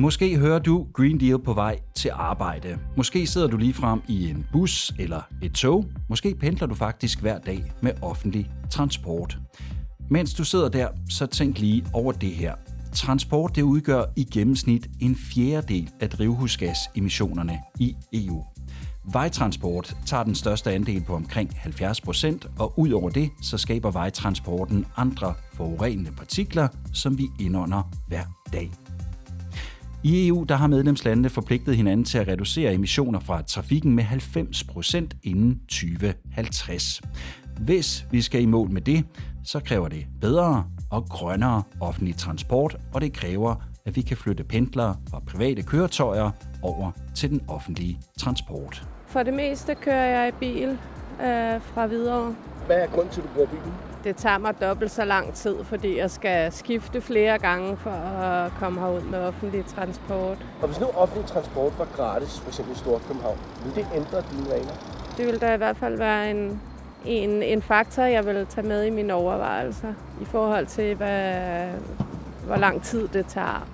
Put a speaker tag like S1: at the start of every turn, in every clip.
S1: Måske hører du Green Deal på vej til arbejde. Måske sidder du lige frem i en bus eller et tog. Måske pendler du faktisk hver dag med offentlig transport. Mens du sidder der, så tænk lige over det her. Transport det udgør i gennemsnit en fjerdedel af drivhusgasemissionerne i EU. Vejtransport tager den største andel på omkring 70 procent, og ud over det, så skaber vejtransporten andre forurenende partikler, som vi indånder hver dag. I EU der har medlemslandene forpligtet hinanden til at reducere emissioner fra trafikken med 90 procent inden 2050. Hvis vi skal i mål med det, så kræver det bedre og grønnere offentlig transport, og det kræver, at vi kan flytte pendlere fra private køretøjer over til den offentlige transport.
S2: For det meste kører jeg i bil øh, fra videre.
S3: Hvad er grunden til, at du bruger bilen?
S2: Det tager mig dobbelt så lang tid, fordi jeg skal skifte flere gange for at komme herud med offentlig transport.
S3: Og hvis nu offentlig transport var gratis, f.eks. i Storkøbenhavn, ville det ændre dine vaner?
S2: Det vil da i hvert fald være en, en, en faktor, jeg vil tage med i mine overvejelser i forhold til, hvad, hvor lang tid det tager.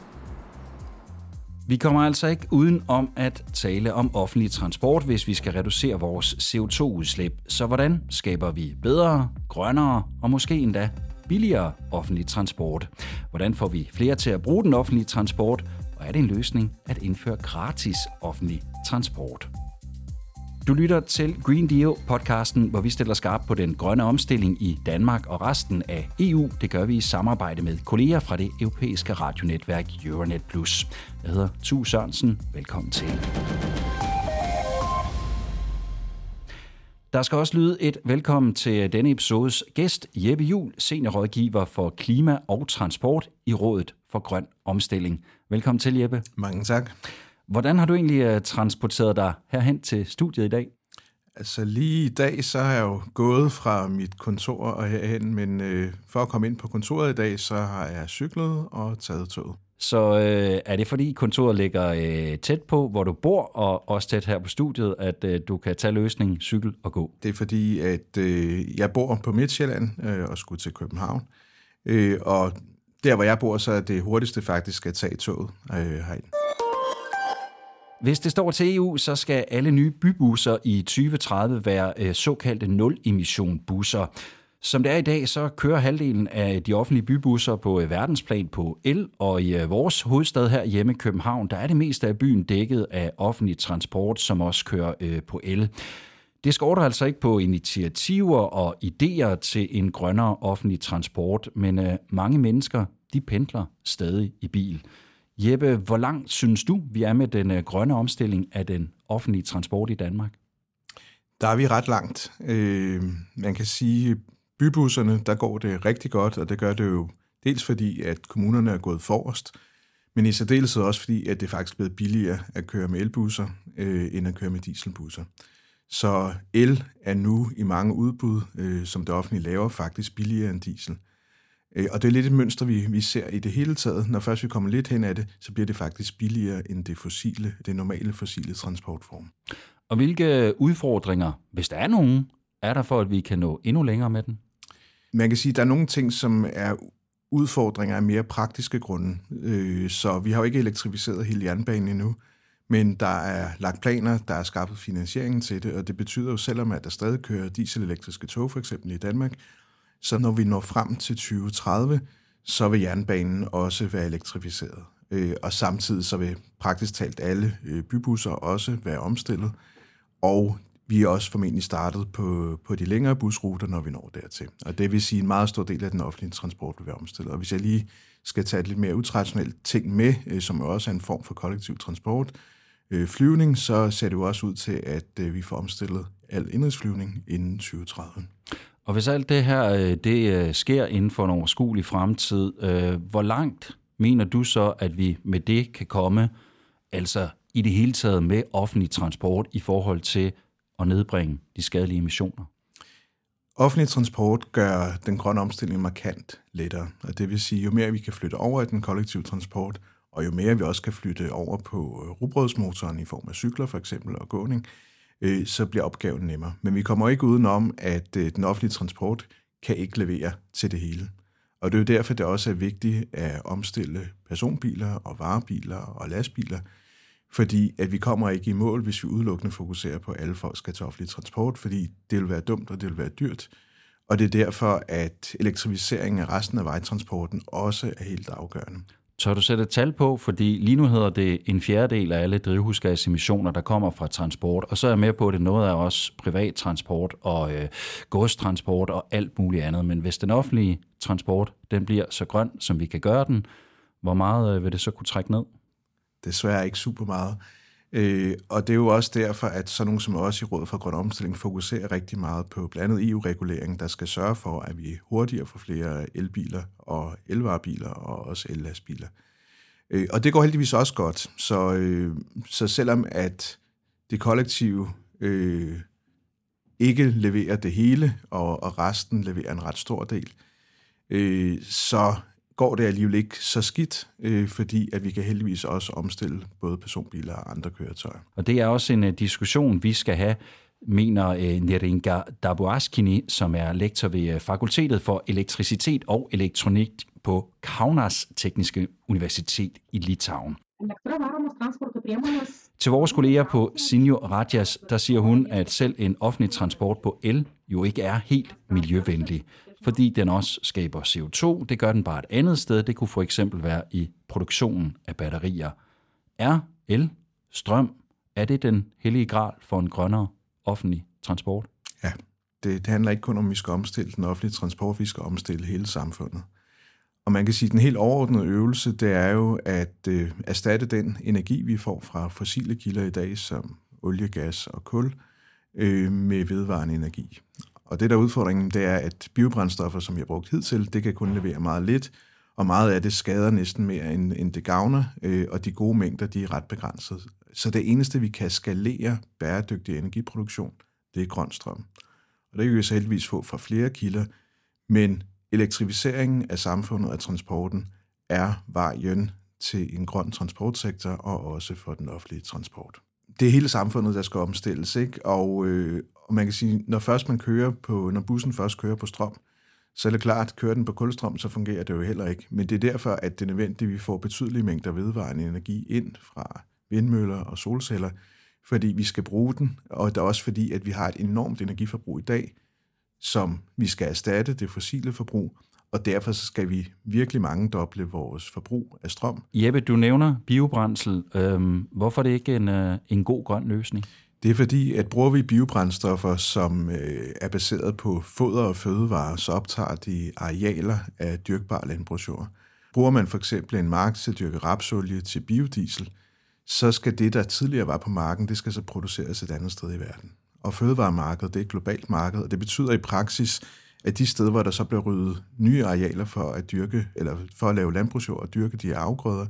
S1: Vi kommer altså ikke uden om at tale om offentlig transport, hvis vi skal reducere vores CO2-udslip. Så hvordan skaber vi bedre, grønnere og måske endda billigere offentlig transport? Hvordan får vi flere til at bruge den offentlige transport? Og er det en løsning at indføre gratis offentlig transport? Du lytter til Green Deal-podcasten, hvor vi stiller skarp på den grønne omstilling i Danmark og resten af EU. Det gør vi i samarbejde med kolleger fra det europæiske radionetværk Euronet+. Plus. Jeg hedder Tu Sørensen. Velkommen til. Der skal også lyde et velkommen til denne episodes gæst, Jeppe Jul, seniorrådgiver for klima og transport i Rådet for Grøn Omstilling. Velkommen til, Jeppe.
S4: Mange tak.
S1: Hvordan har du egentlig øh, transporteret dig herhen til studiet i dag?
S4: Altså lige i dag, så har jeg jo gået fra mit kontor og herhen, men øh, for at komme ind på kontoret i dag, så har jeg cyklet og taget toget.
S1: Så øh, er det fordi kontoret ligger øh, tæt på, hvor du bor, og også tæt her på studiet, at øh, du kan tage løsning, cykel og gå?
S4: Det er fordi, at øh, jeg bor på Midtjylland øh, og skulle til København. Øh, og der, hvor jeg bor, så er det hurtigste faktisk at tage toget øh, herind.
S1: Hvis det står til EU, så skal alle nye bybusser i 2030 være øh, såkaldte nul-emission-busser. Som det er i dag, så kører halvdelen af de offentlige bybusser på øh, verdensplan på el, og i øh, vores hovedstad her hjemme i København, der er det meste af byen dækket af offentlig transport, som også kører på el. Det skorter altså ikke på initiativer og idéer til en grønnere offentlig transport, men mange mennesker, de pendler stadig i bil. Jeppe, hvor langt synes du, vi er med den øh, grønne omstilling af den offentlige transport i Danmark?
S4: Der er vi ret langt. Øh, man kan sige, bybusserne, der går det rigtig godt, og det gør det jo dels fordi, at kommunerne er gået forrest, men i særdeleshed også fordi, at det faktisk er blevet billigere at køre med elbusser, øh, end at køre med dieselbusser. Så el er nu i mange udbud, øh, som det offentlige laver, faktisk billigere end diesel. Øh, og det er lidt et mønster, vi, vi ser i det hele taget. Når først vi kommer lidt hen af det, så bliver det faktisk billigere end det fossile, det normale fossile transportform.
S1: Og hvilke udfordringer, hvis der er nogen, er der for, at vi kan nå endnu længere med den?
S4: Man kan sige, at der er nogle ting, som er udfordringer af mere praktiske grunde. Øh, så vi har jo ikke elektrificeret hele jernbanen endnu, men der er lagt planer, der er skaffet finansieringen til det, og det betyder jo, selvom at der stadig kører dieselelektriske tog for eksempel i Danmark, så når vi når frem til 2030, så vil jernbanen også være elektrificeret. Øh, og samtidig så vil praktisk talt alle øh, bybusser også være omstillet. Og vi er også formentlig startet på, på de længere busruter, når vi når dertil. Og det vil sige, at en meget stor del af den offentlige transport vil være omstillet. Og hvis jeg lige skal tage et lidt mere utraditionelt ting med, øh, som også er en form for kollektiv transport, øh, flyvning, så ser det jo også ud til, at øh, vi får omstillet al indrigsflyvning inden 2030.
S1: Og hvis alt det her øh, det øh, sker inden for en overskuelig fremtid, øh, hvor langt mener du så, at vi med det kan komme, altså i det hele taget med offentlig transport i forhold til at nedbringe de skadelige emissioner?
S4: Offentlig transport gør den grønne omstilling markant lettere, og det vil sige, jo mere vi kan flytte over i den kollektive transport, og jo mere vi også kan flytte over på rubrødsmotoren i form af cykler for eksempel og gåning, øh, så bliver opgaven nemmere. Men vi kommer ikke udenom, at øh, den offentlige transport kan ikke levere til det hele. Og det er jo derfor, det også er vigtigt at omstille personbiler og varebiler og lastbiler, fordi at vi kommer ikke i mål, hvis vi udelukkende fokuserer på, at alle folk skal til offentlig transport, fordi det vil være dumt, og det vil være dyrt. Og det er derfor, at elektrificeringen af resten af vejtransporten også er helt afgørende.
S1: Tør du sætte et tal på, fordi lige nu hedder det en fjerdedel af alle drivhusgasemissioner, der kommer fra transport, og så er jeg med på, at det noget af også privat transport og øh, godstransport og alt muligt andet. Men hvis den offentlige transport den bliver så grøn, som vi kan gøre den, hvor meget øh, vil det så kunne trække ned?
S4: Desværre ikke super meget. Øh, og det er jo også derfor, at sådan nogen som os i Rådet for Grøn Omstilling fokuserer rigtig meget på blandt andet EU-regulering, der skal sørge for, at vi hurtigere får flere elbiler og elvarebiler og også ellastbiler. Øh, og det går heldigvis også godt. Så, øh, så selvom at det kollektive øh, ikke leverer det hele, og, og resten leverer en ret stor del, øh, så går det alligevel ikke så skidt, øh, fordi at vi kan heldigvis også omstille både personbiler og andre køretøjer.
S1: Og det er også en uh, diskussion, vi skal have, mener uh, Neringa Dabuaskini, som er lektor ved uh, Fakultetet for Elektricitet og Elektronik på Kaunas Tekniske Universitet i Litauen. Til vores kolleger på Sinjo Rajas, der siger hun, at selv en offentlig transport på el jo ikke er helt miljøvenlig fordi den også skaber CO2. Det gør den bare et andet sted. Det kunne for eksempel være i produktionen af batterier. Er el, strøm, er det den hellige gral for en grønnere offentlig transport?
S4: Ja, det, det handler ikke kun om, at vi skal omstille den offentlige transport, vi skal omstille hele samfundet. Og man kan sige, at den helt overordnede øvelse, det er jo at øh, erstatte den energi, vi får fra fossile kilder i dag, som olie, gas og kul, øh, med vedvarende energi. Og det der udfordringen, det er, at biobrændstoffer, som vi har brugt hidtil, det kan kun levere meget lidt, og meget af det skader næsten mere, end, end det gavner, øh, og de gode mængder, de er ret begrænset. Så det eneste, vi kan skalere bæredygtig energiproduktion, det er grøn strøm. Og det kan vi så heldigvis få fra flere kilder, men elektrificeringen af samfundet og transporten er vejen til en grøn transportsektor og også for den offentlige transport. Det er hele samfundet, der skal omstilles, ikke? Og, øh, og man kan sige, når først man kører på, når bussen først kører på strøm, så er det klart, at kører den på kulstrøm, så fungerer det jo heller ikke. Men det er derfor, at det er nødvendigt, at vi får betydelige mængder vedvarende energi ind fra vindmøller og solceller, fordi vi skal bruge den, og det er også fordi, at vi har et enormt energiforbrug i dag, som vi skal erstatte det fossile forbrug, og derfor skal vi virkelig mange doble vores forbrug af strøm.
S1: Jeppe, du nævner biobrændsel. Øhm, hvorfor er det ikke en, øh, en god grøn løsning?
S4: Det er fordi, at bruger vi biobrændstoffer, som øh, er baseret på foder og fødevarer, så optager de arealer af dyrkbar landbrugsjord. Bruger man for eksempel en mark til at dyrke rapsolie til biodiesel, så skal det, der tidligere var på marken, det skal så produceres et andet sted i verden. Og fødevaremarkedet, det er et globalt marked, og det betyder i praksis, at de steder, hvor der så bliver ryddet nye arealer for at dyrke, eller for at lave landbrugsjord og dyrke de her afgrøder,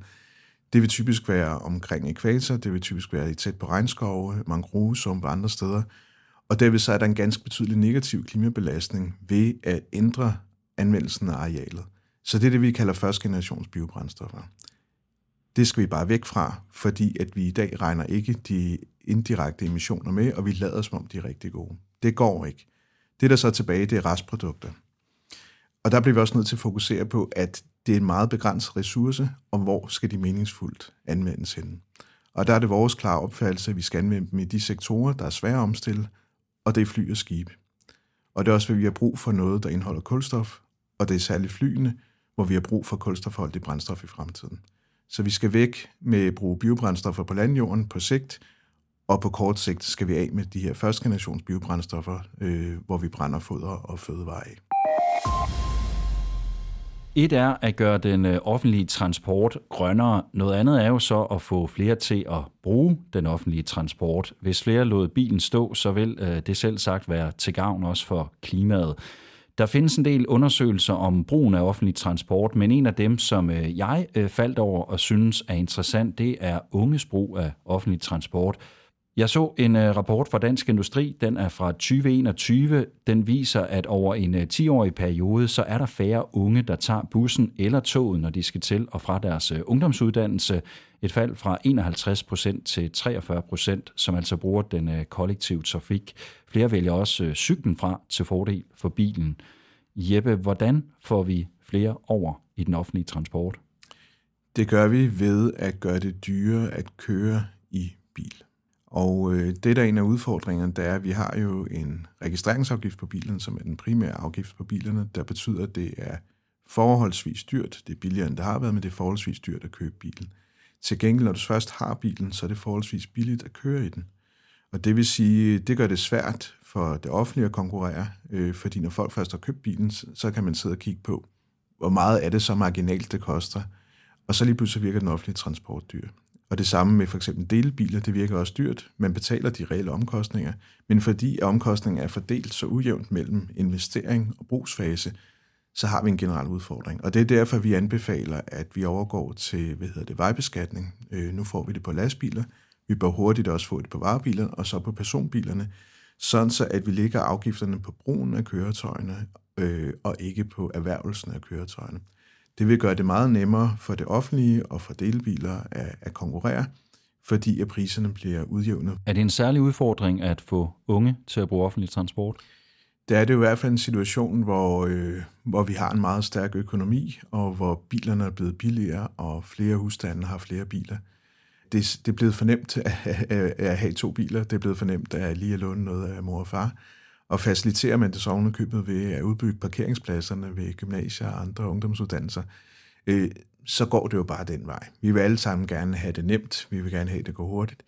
S4: det vil typisk være omkring ekvator, det vil typisk være i tæt på regnskove, mangrovesumpe og andre steder. Og derved så er der en ganske betydelig negativ klimabelastning ved at ændre anvendelsen af arealet. Så det er det, vi kalder første generations biobrændstoffer. Det skal vi bare væk fra, fordi at vi i dag regner ikke de indirekte emissioner med, og vi lader som om de er rigtig gode. Det går ikke. Det, der så er tilbage, det er restprodukter. Og der bliver vi også nødt til at fokusere på, at det er en meget begrænset ressource, og hvor skal de meningsfuldt anvendes henne. Og der er det vores klare opfattelse, at vi skal anvende dem i de sektorer, der er svære at omstille, og det er fly og skibe. Og det er også, hvad vi har brug for noget, der indeholder kulstof, og det er særligt flyene, hvor vi har brug for kulstofholdigt brændstof i fremtiden. Så vi skal væk med at bruge biobrændstoffer på landjorden på sigt, og på kort sigt skal vi af med de her første generations biobrændstoffer, øh, hvor vi brænder foder og fødevarer af.
S1: Et er at gøre den øh, offentlige transport grønnere. Noget andet er jo så at få flere til at bruge den offentlige transport. Hvis flere lod bilen stå, så vil øh, det selv sagt være til gavn også for klimaet. Der findes en del undersøgelser om brugen af offentlig transport, men en af dem, som øh, jeg faldt over og synes er interessant, det er unges brug af offentlig transport. Jeg så en øh, rapport fra Dansk Industri, den er fra 2021. Den viser, at over en øh, 10-årig periode, så er der færre unge, der tager bussen eller toget, når de skal til og fra deres øh, ungdomsuddannelse. Et fald fra 51 procent til 43 procent, som altså bruger den kollektive trafik. Flere vælger også cyklen fra til fordel for bilen. Jeppe, hvordan får vi flere over i den offentlige transport?
S4: Det gør vi ved at gøre det dyrere at køre i bil. Og øh, det der er en af udfordringerne, det er, at vi har jo en registreringsafgift på bilen, som er den primære afgift på bilerne, der betyder, at det er forholdsvis dyrt. Det er billigere, end det har været, men det er forholdsvis dyrt at købe bilen. Til gengæld, når du først har bilen, så er det forholdsvis billigt at køre i den. Og det vil sige, det gør det svært for det offentlige at konkurrere, øh, fordi når folk først har købt bilen, så kan man sidde og kigge på, hvor meget er det så marginalt, det koster. Og så lige pludselig virker den offentlige transport dyr. Og det samme med for eksempel delebiler, det virker også dyrt. Man betaler de reelle omkostninger, men fordi omkostningen er fordelt så ujævnt mellem investering og brugsfase, så har vi en generel udfordring. Og det er derfor, vi anbefaler, at vi overgår til hvad hedder det, vejbeskatning. Øh, nu får vi det på lastbiler. Vi bør hurtigt også få det på varebiler, og så på personbilerne, sådan så at vi lægger afgifterne på brugen af køretøjerne, øh, og ikke på erhvervelsen af køretøjerne. Det vil gøre det meget nemmere for det offentlige og for delebiler at, at konkurrere, fordi at priserne bliver udjævnet.
S1: Er det en særlig udfordring at få unge til at bruge offentlig transport?
S4: Der er det jo i hvert fald en situation, hvor, øh, hvor vi har en meget stærk økonomi, og hvor bilerne er blevet billigere, og flere husstande har flere biler. Det, det er blevet fornemt at, at, at have to biler. Det er blevet fornemt at lige at låne noget af mor og far. Og faciliterer man det så købet ved at udbygge parkeringspladserne ved gymnasier og andre ungdomsuddannelser, øh, så går det jo bare den vej. Vi vil alle sammen gerne have det nemt. Vi vil gerne have, at det går hurtigt.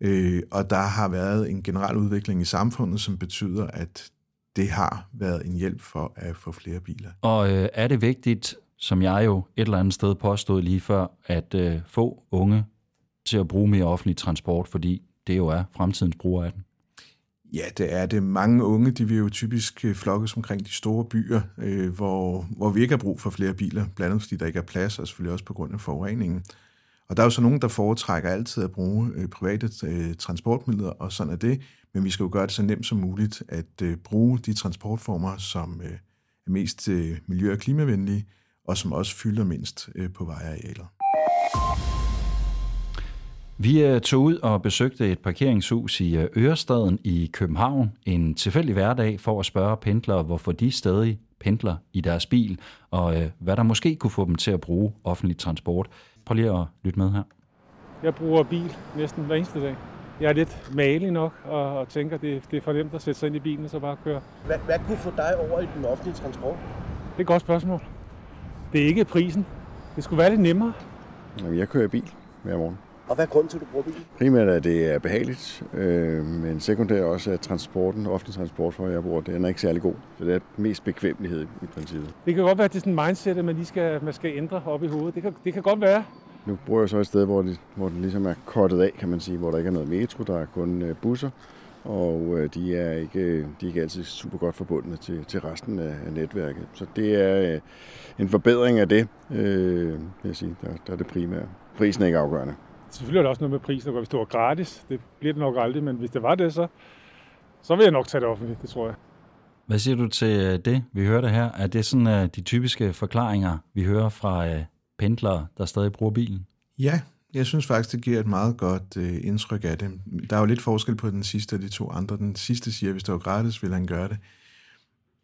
S4: Øh, og der har været en generel udvikling i samfundet, som betyder, at det har været en hjælp for at få flere biler.
S1: Og øh, er det vigtigt, som jeg jo et eller andet sted påstod lige før, at øh, få unge til at bruge mere offentlig transport, fordi det jo er fremtidens bruger af den?
S4: Ja, det er det. Mange unge, de vil jo typisk øh, flokkes omkring de store byer, øh, hvor, hvor vi ikke har brug for flere biler, blandt andet fordi der ikke er plads, og selvfølgelig også på grund af forureningen. Og der er jo så nogen, der foretrækker altid at bruge øh, private øh, transportmidler, og sådan er det. Men vi skal jo gøre det så nemt som muligt at øh, bruge de transportformer, som øh, er mest øh, miljø- og klimavenlige, og som også fylder mindst øh, på vejarealer.
S1: Vi øh, tog ud og besøgte et parkeringshus i øh, Ørestaden i København en tilfældig hverdag for at spørge pendlere, hvorfor de stadig pendler i deres bil, og øh, hvad der måske kunne få dem til at bruge offentlig transport. Prøv lige at lytte med her.
S5: Jeg bruger bil næsten hver eneste dag. Jeg er lidt malig nok og, og tænker, det, det er for nemt at sætte sig ind i bilen og så bare køre.
S3: Hvad, hvad kunne få dig over i den offentlige transport?
S5: Det er et godt spørgsmål. Det er ikke prisen. Det skulle være lidt nemmere.
S6: Jamen, jeg kører i bil hver morgen.
S3: Og hvad er grunden til, at du bruger bil?
S6: Primært er det er behageligt, øh, men sekundært også at transporten, offentlig transport, hvor jeg bor, den er ikke særlig god. Så det er mest bekvemmelighed i princippet.
S5: Det kan godt være, at det er sådan en mindset, at man lige skal, man skal ændre op i hovedet. Det kan, det kan godt være.
S6: Nu bor jeg så et sted, hvor, det, hvor den ligesom er kortet af, kan man sige, hvor der ikke er noget metro, der er kun øh, busser, og øh, de, er ikke, de er ikke altid super godt forbundne til, til resten af, af netværket. Så det er øh, en forbedring af det, øh, vil jeg sige, der, der er det primære. Prisen er ikke afgørende.
S5: Selvfølgelig er der også noget med prisen, og hvis det var gratis, det bliver det nok aldrig, men hvis det var det, så, så vil jeg nok tage det offentligt, det tror jeg.
S1: Hvad siger du til det, vi hørte her? Er det sådan de typiske forklaringer, vi hører fra pendlere, der stadig bruger bilen?
S4: Ja, jeg synes faktisk, det giver et meget godt øh, indtryk af det. Der er jo lidt forskel på den sidste og de to andre. Den sidste siger, at hvis det var gratis, ville han gøre det.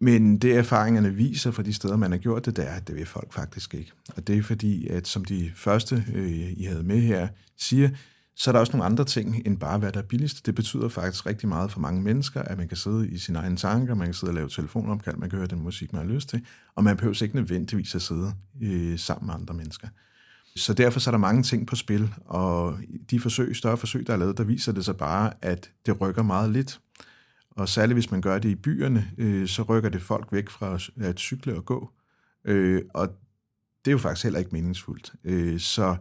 S4: Men det erfaringerne viser fra de steder, man har gjort det, det er, at det vil folk faktisk ikke. Og det er fordi, at som de første, øh, I havde med her, siger, så er der også nogle andre ting, end bare hvad der er billigst. Det betyder faktisk rigtig meget for mange mennesker, at man kan sidde i sine egne tanker, man kan sidde og lave telefonopkald, man kan høre den musik, man har lyst til, og man behøver ikke nødvendigvis at sidde øh, sammen med andre mennesker. Så derfor så er der mange ting på spil, og de forsøg, større forsøg, der er lavet, der viser det sig bare, at det rykker meget lidt. Og særligt hvis man gør det i byerne, øh, så rykker det folk væk fra at cykle og gå. Øh, og det er jo faktisk heller ikke meningsfuldt. Øh, så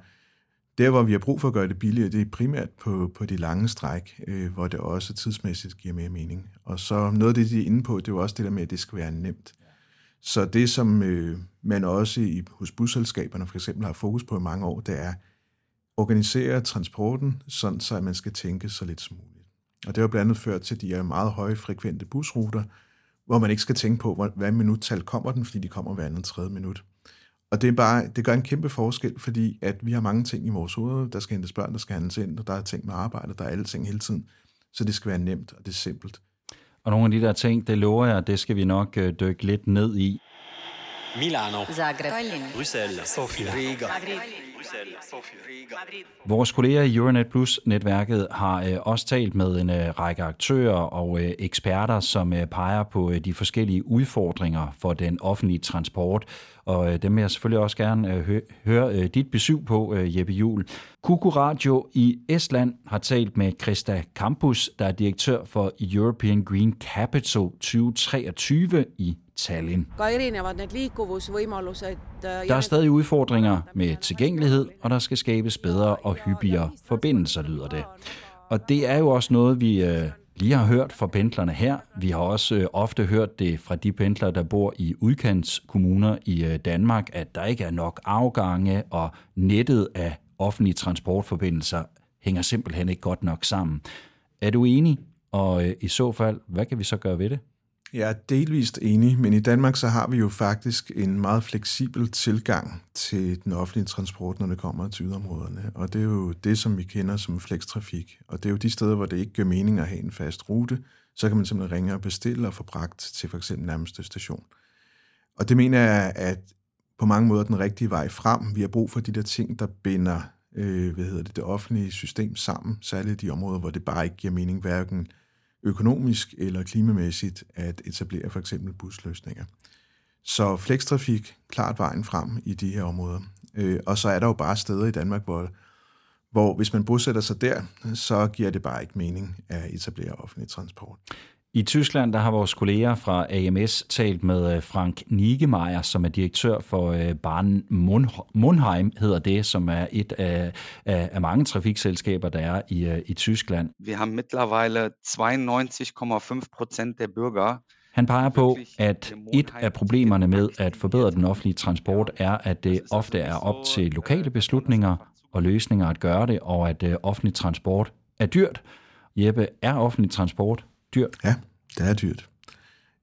S4: der, hvor vi har brug for at gøre det billigere, det er primært på, på de lange stræk, øh, hvor det også tidsmæssigt giver mere mening. Og så noget af det, de er inde på, det er jo også det der med, at det skal være nemt. Så det, som øh, man også i, hos busselskaberne for eksempel har fokus på i mange år, det er organisere transporten, sådan så at man skal tænke så lidt som muligt. Og det har blandt andet ført til, de er meget høje frekvente busruter, hvor man ikke skal tænke på, hvad minuttal kommer den, fordi de kommer hver andet tredje minut. Og det, er bare, det gør en kæmpe forskel, fordi at vi har mange ting i vores hoveder. Der skal hentes børn, der skal handles ind, og der er ting med arbejde, der er alle ting hele tiden. Så det skal være nemt, og det er simpelt.
S1: Og nogle af de der ting, det lover jeg, det skal vi nok øh, dykke lidt ned i.
S7: Milano.
S8: Zagreb.
S7: Bruxelles. Sofia. Riga.
S1: Vores kolleger i Euronet Plus-netværket har øh, også talt med en øh, række aktører og øh, eksperter, som øh, peger på øh, de forskellige udfordringer for den offentlige transport. Og øh, dem vil jeg selvfølgelig også gerne øh, hø- høre øh, dit besøg på, øh, Jeppe Juhl. Kuku Radio i Estland har talt med Krista Campus, der er direktør for European Green Capital 2023 i Tallinn.
S9: äh,
S1: Der er stadig udfordringer med tilgængelighed, og der skal skabes bedre og hyppigere forbindelser, lyder det. Og det er jo også noget, vi øh, lige har hørt fra pendlerne her. Vi har også øh, ofte hørt det fra de pendlere, der bor i udkantskommuner i øh, Danmark, at der ikke er nok afgange, og nettet af offentlige transportforbindelser hænger simpelthen ikke godt nok sammen. Er du enig? Og øh, i så fald, hvad kan vi så gøre ved det?
S4: Jeg er delvist enig, men i Danmark så har vi jo faktisk en meget fleksibel tilgang til den offentlige transport, når det kommer til yderområderne. Og det er jo det, som vi kender som flekstrafik. Og det er jo de steder, hvor det ikke gør mening at have en fast rute. Så kan man simpelthen ringe og bestille og få bragt til for eksempel nærmeste station. Og det mener jeg, at på mange måder den rigtige vej frem. Vi har brug for de der ting, der binder øh, hvad hedder det, det offentlige system sammen, særligt i de områder, hvor det bare ikke giver mening, hverken økonomisk eller klimamæssigt at etablere for eksempel busløsninger. Så flekstrafik, klart vejen frem i de her områder. Øh, og så er der jo bare steder i Danmark, hvor, hvor hvis man bosætter sig der, så giver det bare ikke mening at etablere offentlig transport.
S1: I Tyskland der har vores kolleger fra AMS talt med øh, Frank Nigemeyer, som er direktør for øh, Bahn Monheim, hedder det, som er et af, af mange trafikselskaber, der er i, øh, i Tyskland.
S10: Wir haben mittlerweile 92,5 Prozent der Bürger,
S1: han peger på, at et af problemerne med at forbedre den offentlige transport er, at det ofte er op til lokale beslutninger og løsninger at gøre det, og at offentlig transport er dyrt. Jeppe, er offentlig transport dyrt?
S4: Ja, det er dyrt.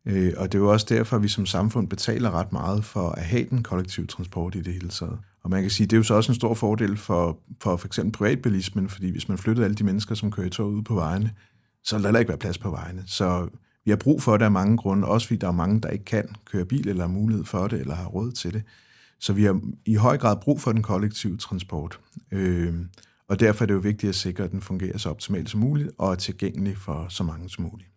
S4: Øh, og det er jo også derfor, at vi som samfund betaler ret meget for at have den kollektive transport i det hele taget. Og man kan sige, det er jo så også en stor fordel for for, for eksempel privatbilismen, fordi hvis man flyttede alle de mennesker, som kører tog ud på vejene, så vil der heller ikke være plads på vejene. Så vi har brug for det af mange grunde, også fordi der er mange, der ikke kan køre bil eller har mulighed for det, eller har råd til det. Så vi har i høj grad brug for den kollektive transport. Øh, og derfor er det jo vigtigt at sikre, at den fungerer så optimalt som muligt og er tilgængelig for så mange som muligt.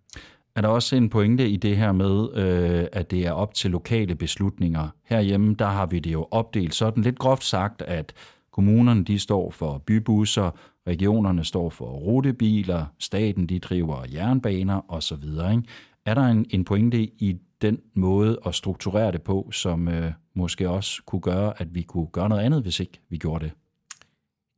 S1: Er der også en pointe i det her med, øh, at det er op til lokale beslutninger? Herhjemme, der har vi det jo opdelt sådan lidt groft sagt, at kommunerne de står for bybusser, regionerne står for rutebiler, staten de driver jernbaner osv. Ikke? Er der en, en pointe i den måde at strukturere det på, som øh, måske også kunne gøre, at vi kunne gøre noget andet, hvis ikke vi gjorde det?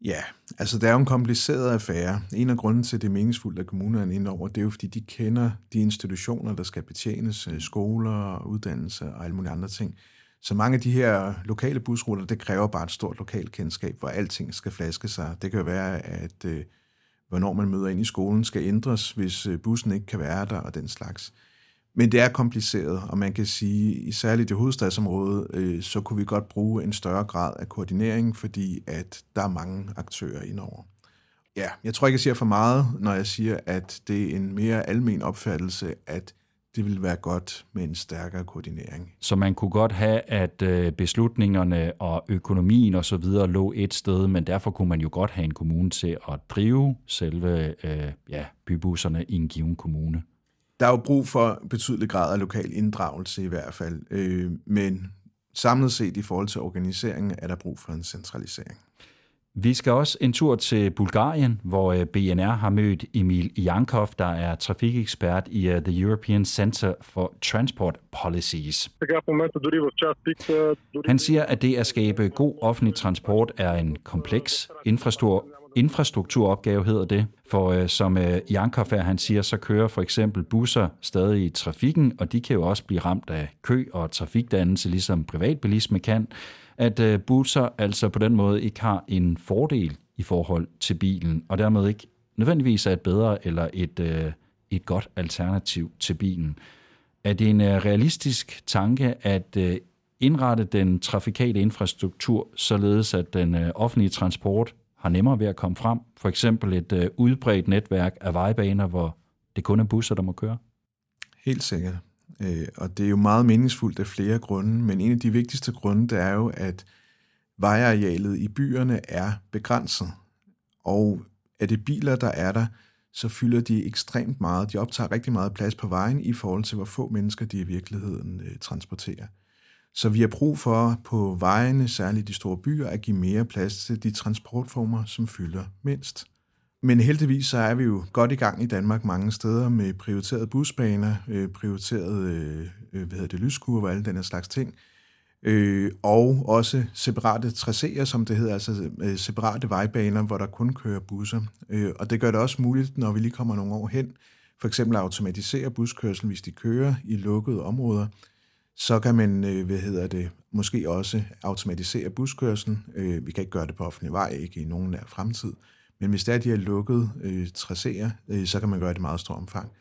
S4: Ja, altså det er jo en kompliceret affære. En af grunden til, at det er meningsfuldt, at kommunerne er inde over, det er jo, fordi de kender de institutioner, der skal betjenes, øh, skoler, uddannelse og alle mulige andre ting. Så mange af de her lokale busruter, det kræver bare et stort lokalkendskab, hvor alting skal flaske sig. Det kan jo være, at øh, hvornår man møder ind i skolen skal ændres, hvis øh, bussen ikke kan være der og den slags. Men det er kompliceret, og man kan sige, særligt i hovedstadsområdet, øh, så kunne vi godt bruge en større grad af koordinering, fordi at der er mange aktører indover. Ja, jeg tror ikke, jeg siger for meget, når jeg siger, at det er en mere almen opfattelse, at det vil være godt med en stærkere koordinering.
S1: Så man kunne godt have, at øh, beslutningerne og økonomien og så videre lå et sted, men derfor kunne man jo godt have en kommune til at drive selve øh, ja, bybusserne i en given kommune
S4: der er jo brug for betydelig grad af lokal inddragelse i hvert fald, øh, men samlet set i forhold til organiseringen er der brug for en centralisering.
S1: Vi skal også en tur til Bulgarien, hvor øh, BNR har mødt Emil Jankov, der er trafikekspert i øh, The European Center for Transport Policies. Han siger, at det at skabe god offentlig transport er en kompleks infrastruktur infrastrukturopgave hedder det, for øh, som øh, Jankov er, han siger, så kører for eksempel busser stadig i trafikken, og de kan jo også blive ramt af kø og trafikdannelse, ligesom privatbilisme kan, at øh, busser altså på den måde ikke har en fordel i forhold til bilen, og dermed ikke nødvendigvis er et bedre eller et, øh, et godt alternativ til bilen. Er det en øh, realistisk tanke at øh, indrette den trafikale infrastruktur således, at den øh, offentlige transport har nemmere ved at komme frem. For eksempel et øh, udbredt netværk af vejbaner, hvor det kun er busser, der må køre.
S4: Helt sikkert. Øh, og det er jo meget meningsfuldt af flere grunde, men en af de vigtigste grunde, det er jo, at vejarealet i byerne er begrænset. Og er det biler, der er der, så fylder de ekstremt meget. De optager rigtig meget plads på vejen i forhold til, hvor få mennesker de i virkeligheden øh, transporterer. Så vi har brug for på vejene, særligt de store byer, at give mere plads til de transportformer, som fylder mindst. Men heldigvis så er vi jo godt i gang i Danmark mange steder med prioriterede busbaner, øh, prioriterede øh, øh hvad hedder det, lyskurver og alle den slags ting. Øh, og også separate tracéer, som det hedder, altså øh, separate vejbaner, hvor der kun kører busser. Øh, og det gør det også muligt, når vi lige kommer nogle år hen, for eksempel at automatisere buskørsel, hvis de kører i lukkede områder, så kan man, øh, hvad hedder det, måske også automatisere buskørselen. Øh, vi kan ikke gøre det på offentlig vej, ikke i nogen nær fremtid, men hvis det er, de er lukket øh, tracéer, øh, så kan man gøre det i meget stort omfang.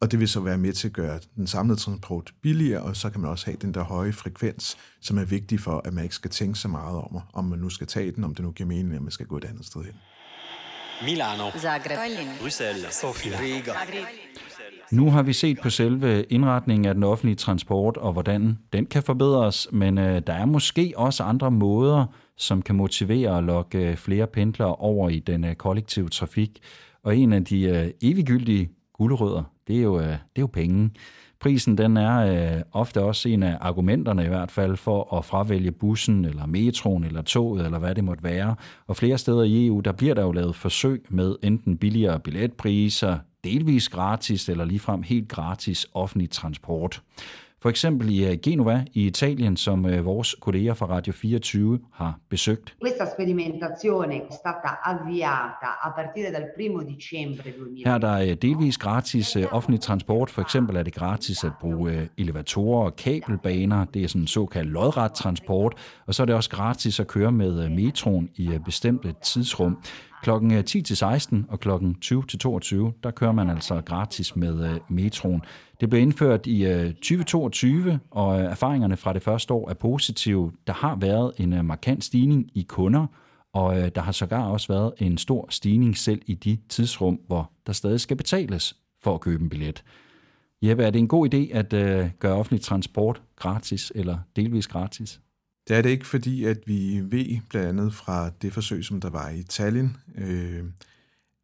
S4: Og det vil så være med til at gøre den samlede transport billigere, og så kan man også have den der høje frekvens, som er vigtig for, at man ikke skal tænke så meget om, om man nu skal tage den, om det nu giver mening, at man skal gå et andet sted hen.
S7: Milano,
S9: Zagreb,
S7: Bruxelles, Sofia, Riga.
S1: Nu har vi set på selve indretningen af den offentlige transport og hvordan den kan forbedres, men øh, der er måske også andre måder, som kan motivere at lokke øh, flere pendlere over i den øh, kollektive trafik. Og en af de øh, eviggyldige gulerødder, det er jo, øh, det er jo penge. Prisen den er øh, ofte også en af argumenterne i hvert fald for at fravælge bussen eller metroen eller toget eller hvad det måtte være. Og flere steder i EU, der bliver der jo lavet forsøg med enten billigere billetpriser, delvis gratis eller ligefrem helt gratis offentlig transport. For eksempel i øh, Genova i Italien, som øh, vores kolleger fra Radio 24 har besøgt.
S8: Questa sperimentazione è stata avviata a partire dal 1 dicembre 2000.
S1: Her er der øh, delvis gratis offentlig transport. For eksempel er det gratis at bruge elevatorer og kabelbaner. Det er sådan en såkaldt lodret transport. Og så er det også gratis at køre med metroen i bestemte tidsrum. Klokken øh, 10 til 16 og klokken 20 til 22, der kører man altså gratis med øh, metroen. Det blev indført i øh, 2022, og erfaringerne fra det første år er positive. Der har været en markant stigning i kunder, og der har sågar også været en stor stigning selv i de tidsrum, hvor der stadig skal betales for at købe en billet. Jeppe, er det en god idé at gøre offentlig transport gratis eller delvis gratis?
S4: Det er det ikke, fordi at vi ved blandt andet fra det forsøg, som der var i Tallinn, øh,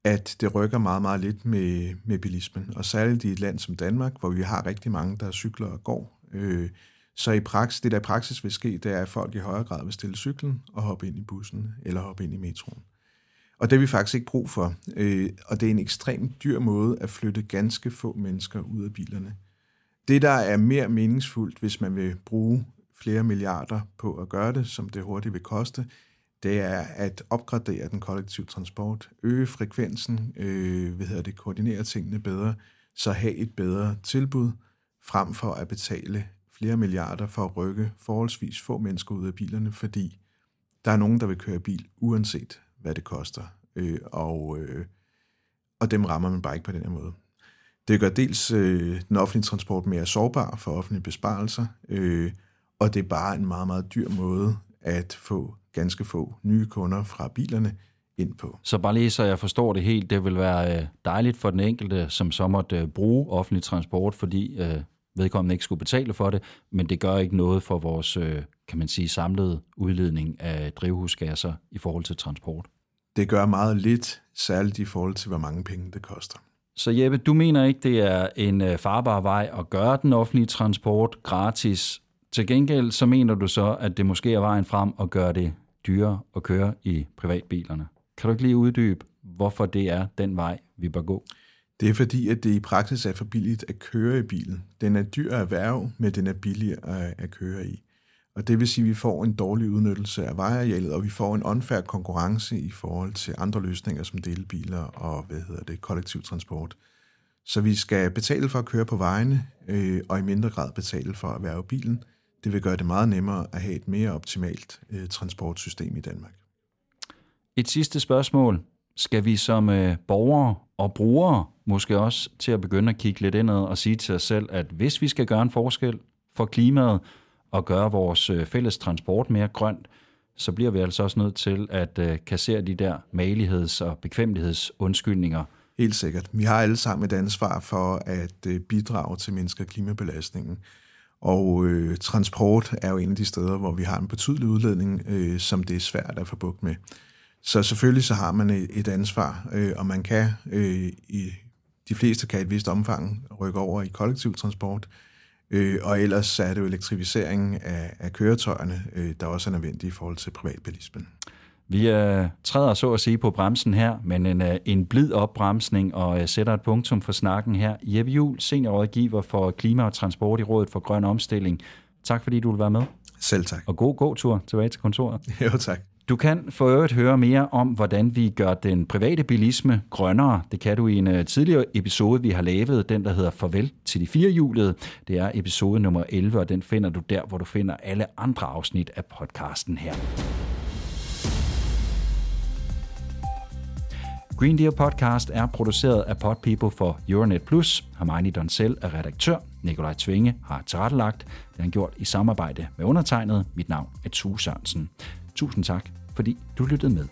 S4: at det rykker meget, meget lidt med, med bilismen. Og særligt i et land som Danmark, hvor vi har rigtig mange, der cykler og går. Øh, så i praksis, det der i praksis vil ske, det er, at folk i højere grad vil stille cyklen og hoppe ind i bussen eller hoppe ind i metroen. Og det har vi faktisk ikke brug for. Øh, og det er en ekstremt dyr måde at flytte ganske få mennesker ud af bilerne. Det, der er mere meningsfuldt, hvis man vil bruge flere milliarder på at gøre det, som det hurtigt vil koste, det er at opgradere den kollektive transport, øge frekvensen, øh, hvad hedder det, koordinere tingene bedre, så have et bedre tilbud, frem for at betale flere milliarder for at rykke forholdsvis få mennesker ud af bilerne, fordi der er nogen, der vil køre bil, uanset hvad det koster. Øh, og, øh, og dem rammer man bare ikke på den her måde. Det gør dels øh, den offentlige transport mere sårbar for offentlige besparelser, øh, og det er bare en meget, meget dyr måde at få ganske få nye kunder fra bilerne ind på.
S1: Så bare lige så jeg forstår det helt, det vil være øh, dejligt for den enkelte, som så måtte øh, bruge offentlig transport, fordi øh, vedkommende ikke skulle betale for det, men det gør ikke noget for vores, øh, kan man sige, samlede udledning af drivhusgasser i forhold til transport.
S4: Det gør meget lidt, særligt i forhold til, hvor mange penge det koster.
S1: Så Jeppe, du mener ikke, det er en farbar vej at gøre den offentlige transport gratis. Til gengæld så mener du så, at det måske er vejen frem at gøre det dyrere at køre i privatbilerne. Kan du ikke lige uddybe, hvorfor det er den vej, vi bør gå?
S4: Det er fordi, at det i praksis er for billigt at køre i bilen. Den er dyr at erhverve, men den er billig at, køre i. Og det vil sige, at vi får en dårlig udnyttelse af vejarealet, og vi får en unfair konkurrence i forhold til andre løsninger som delebiler og hvad hedder det, kollektiv transport. Så vi skal betale for at køre på vejene, øh, og i mindre grad betale for at være bilen. Det vil gøre det meget nemmere at have et mere optimalt øh, transportsystem i Danmark.
S1: Et sidste spørgsmål. Skal vi som øh, borgere og brugere måske også til at begynde at kigge lidt indad og sige til os selv, at hvis vi skal gøre en forskel for klimaet og gøre vores øh, fælles transport mere grønt, så bliver vi altså også nødt til at øh, kassere de der maligheds- og bekvemlighedsundskyldninger,
S4: Helt sikkert. Vi har alle sammen et ansvar for at øh, bidrage til mindske klimabelastningen. Og øh, transport er jo en af de steder, hvor vi har en betydelig udledning, øh, som det er svært at få bugt med. Så selvfølgelig så har man et ansvar, øh, og man kan øh, i de fleste kan i et vist omfang rykke over i kollektiv transport, øh, og ellers er det jo elektrificeringen af, af køretøjerne, øh, der også er nødvendig i forhold til privatbilismen.
S1: Vi øh, træder så at sige på bremsen her, men en, øh, en blid opbremsning og øh, sætter et punktum for snakken her. Jeppe Juhl, seniorrådgiver for Klima og Transport i Rådet for Grøn Omstilling. Tak fordi du vil være med.
S4: Selv tak.
S1: Og god gåtur tilbage til kontoret.
S4: Jo, tak.
S1: Du kan for øvrigt høre mere om, hvordan vi gør den private bilisme grønnere. Det kan du i en uh, tidligere episode, vi har lavet, den der hedder Farvel til de firehjulede. Det er episode nummer 11, og den finder du der, hvor du finder alle andre afsnit af podcasten her. Green Deal Podcast er produceret af Podpeople for Euronet Plus. Hermione Donsel er redaktør. Nikolaj Tvinge har tilrettelagt. Det har han gjort i samarbejde med undertegnet. Mit navn er Tue Sørensen. Tusind tak, fordi du lyttede med.